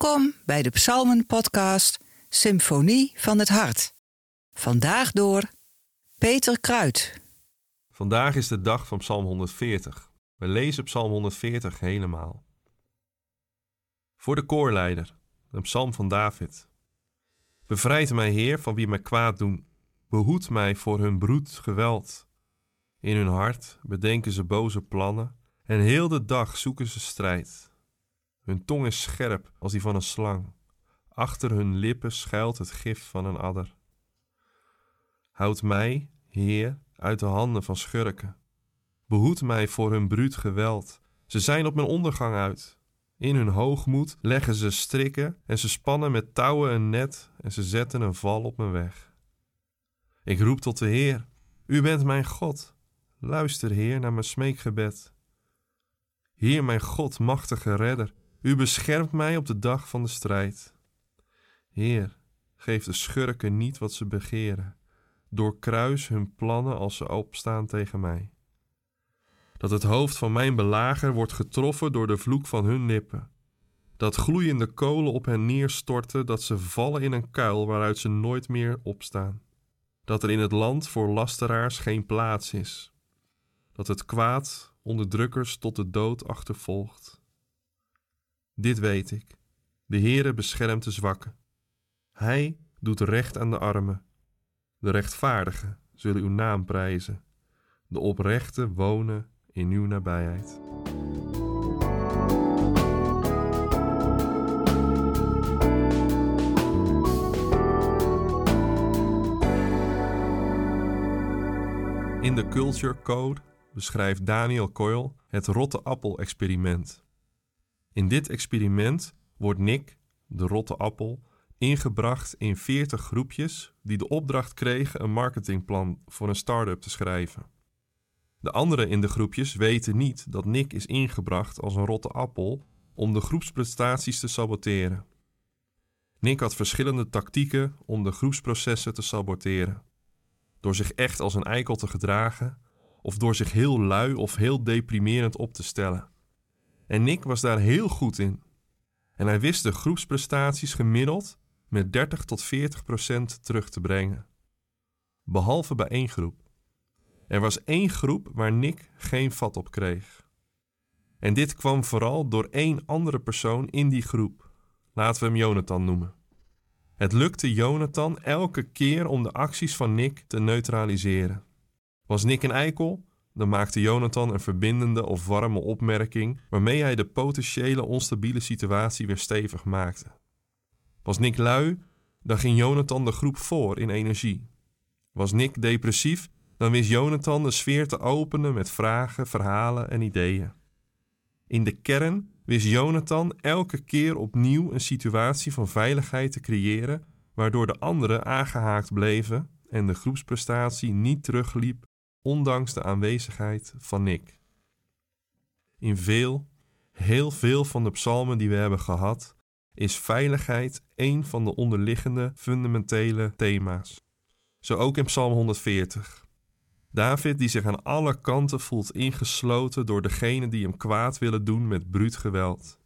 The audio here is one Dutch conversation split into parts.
Welkom bij de Psalmen-podcast Symfonie van het Hart. Vandaag door Peter Kruid. Vandaag is de dag van Psalm 140. We lezen Psalm 140 helemaal. Voor de koorleider, een psalm van David. Bevrijd mij, Heer, van wie mij kwaad doen. Behoed mij voor hun broed geweld. In hun hart bedenken ze boze plannen en heel de dag zoeken ze strijd. Hun tong is scherp als die van een slang. Achter hun lippen schuilt het gif van een adder. Houd mij, Heer, uit de handen van schurken. Behoed mij voor hun bruut geweld. Ze zijn op mijn ondergang uit. In hun hoogmoed leggen ze strikken en ze spannen met touwen een net en ze zetten een val op mijn weg. Ik roep tot de Heer: U bent mijn God. Luister, Heer, naar mijn smeekgebed. Heer, mijn God, machtige redder, u beschermt mij op de dag van de strijd. Heer, geef de schurken niet wat ze begeren. Doorkruis hun plannen als ze opstaan tegen mij. Dat het hoofd van mijn belager wordt getroffen door de vloek van hun lippen. Dat gloeiende kolen op hen neerstorten, dat ze vallen in een kuil waaruit ze nooit meer opstaan. Dat er in het land voor lasteraars geen plaats is. Dat het kwaad onderdrukkers tot de dood achtervolgt. Dit weet ik. De Heere beschermt de zwakken. Hij doet recht aan de armen. De rechtvaardigen zullen uw naam prijzen. De oprechten wonen in uw nabijheid. In de Culture Code beschrijft Daniel Coyle het rotte appel-experiment. In dit experiment wordt Nick, de rotte appel, ingebracht in 40 groepjes die de opdracht kregen een marketingplan voor een start-up te schrijven. De anderen in de groepjes weten niet dat Nick is ingebracht als een rotte appel om de groepsprestaties te saboteren. Nick had verschillende tactieken om de groepsprocessen te saboteren. Door zich echt als een eikel te gedragen, of door zich heel lui of heel deprimerend op te stellen. En Nick was daar heel goed in. En hij wist de groepsprestaties gemiddeld met 30 tot 40 procent terug te brengen. Behalve bij één groep. Er was één groep waar Nick geen vat op kreeg. En dit kwam vooral door één andere persoon in die groep. Laten we hem Jonathan noemen. Het lukte Jonathan elke keer om de acties van Nick te neutraliseren. Was Nick een eikel? Dan maakte Jonathan een verbindende of warme opmerking waarmee hij de potentiële onstabiele situatie weer stevig maakte. Was Nick lui, dan ging Jonathan de groep voor in energie. Was Nick depressief, dan wist Jonathan de sfeer te openen met vragen, verhalen en ideeën. In de kern wist Jonathan elke keer opnieuw een situatie van veiligheid te creëren, waardoor de anderen aangehaakt bleven en de groepsprestatie niet terugliep ondanks de aanwezigheid van Nick. In veel, heel veel van de psalmen die we hebben gehad, is veiligheid een van de onderliggende fundamentele thema's. Zo ook in Psalm 140. David die zich aan alle kanten voelt ingesloten door degenen die hem kwaad willen doen met bruut geweld.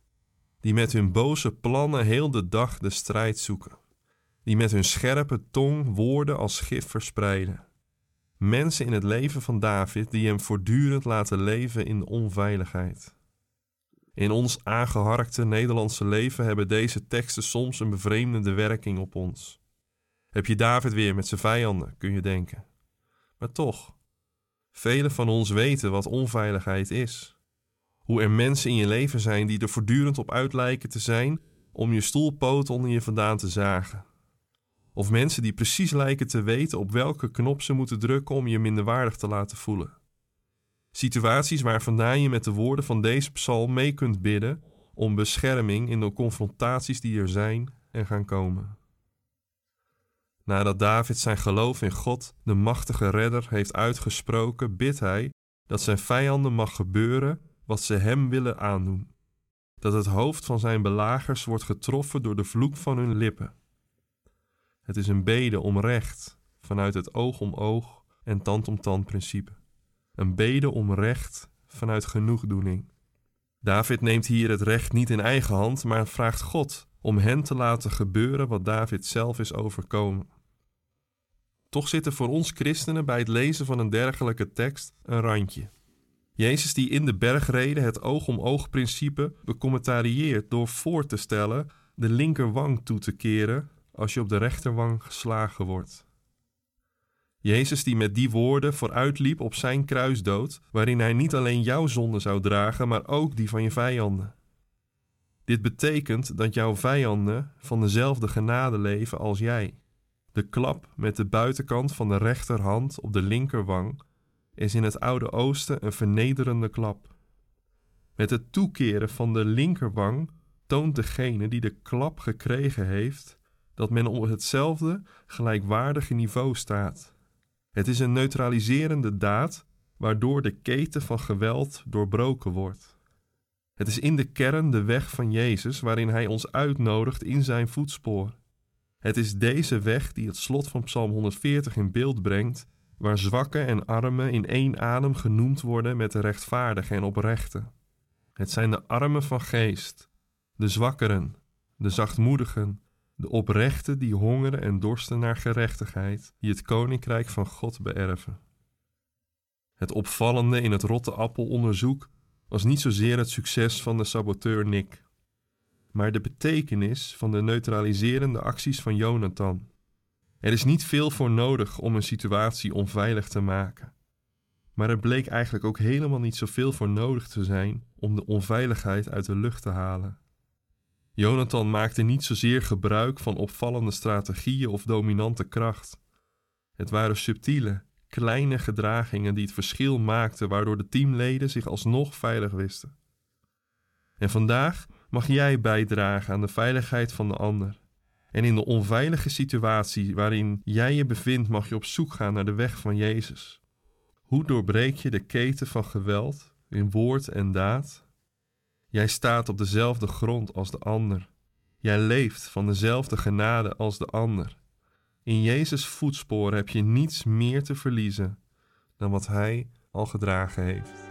Die met hun boze plannen heel de dag de strijd zoeken. Die met hun scherpe tong woorden als gif verspreiden mensen in het leven van David die hem voortdurend laten leven in onveiligheid. In ons aangeharkte Nederlandse leven hebben deze teksten soms een bevreemdende werking op ons. Heb je David weer met zijn vijanden, kun je denken. Maar toch, velen van ons weten wat onveiligheid is. Hoe er mensen in je leven zijn die er voortdurend op uit lijken te zijn om je stoelpoot onder je vandaan te zagen. Of mensen die precies lijken te weten op welke knop ze moeten drukken om je minderwaardig te laten voelen. Situaties waar vandaan je met de woorden van deze psalm mee kunt bidden om bescherming in de confrontaties die er zijn en gaan komen. Nadat David zijn geloof in God, de machtige redder, heeft uitgesproken, bidt hij dat zijn vijanden mag gebeuren wat ze hem willen aandoen. Dat het hoofd van zijn belagers wordt getroffen door de vloek van hun lippen het is een bede om recht vanuit het oog om oog en tand om tand principe. Een bede om recht vanuit genoegdoening. David neemt hier het recht niet in eigen hand, maar vraagt God om hen te laten gebeuren wat David zelf is overkomen. Toch zit er voor ons christenen bij het lezen van een dergelijke tekst een randje. Jezus die in de bergreden het oog-om-oog principe becommentarieert door voor te stellen de linkerwang toe te keren als je op de rechterwang geslagen wordt. Jezus die met die woorden vooruitliep op zijn kruisdood, waarin hij niet alleen jouw zonde zou dragen, maar ook die van je vijanden. Dit betekent dat jouw vijanden van dezelfde genade leven als jij. De klap met de buitenkant van de rechterhand op de linkerwang is in het Oude Oosten een vernederende klap. Met het toekeren van de linkerwang toont degene die de klap gekregen heeft dat men op hetzelfde gelijkwaardige niveau staat. Het is een neutraliserende daad waardoor de keten van geweld doorbroken wordt. Het is in de kern de weg van Jezus waarin Hij ons uitnodigt in zijn voetspoor. Het is deze weg die het slot van Psalm 140 in beeld brengt, waar zwakken en armen in één adem genoemd worden met de rechtvaardige en oprechte. Het zijn de armen van geest, de zwakkeren, de zachtmoedigen, de oprechten die hongeren en dorsten naar gerechtigheid, die het koninkrijk van God beërven. Het opvallende in het rotte appelonderzoek was niet zozeer het succes van de saboteur Nick, maar de betekenis van de neutraliserende acties van Jonathan. Er is niet veel voor nodig om een situatie onveilig te maken. Maar er bleek eigenlijk ook helemaal niet zoveel voor nodig te zijn om de onveiligheid uit de lucht te halen. Jonathan maakte niet zozeer gebruik van opvallende strategieën of dominante kracht. Het waren subtiele, kleine gedragingen die het verschil maakten, waardoor de teamleden zich alsnog veilig wisten. En vandaag mag jij bijdragen aan de veiligheid van de ander. En in de onveilige situatie waarin jij je bevindt, mag je op zoek gaan naar de weg van Jezus. Hoe doorbreek je de keten van geweld in woord en daad? Jij staat op dezelfde grond als de ander. Jij leeft van dezelfde genade als de ander. In Jezus' voetsporen heb je niets meer te verliezen dan wat Hij al gedragen heeft.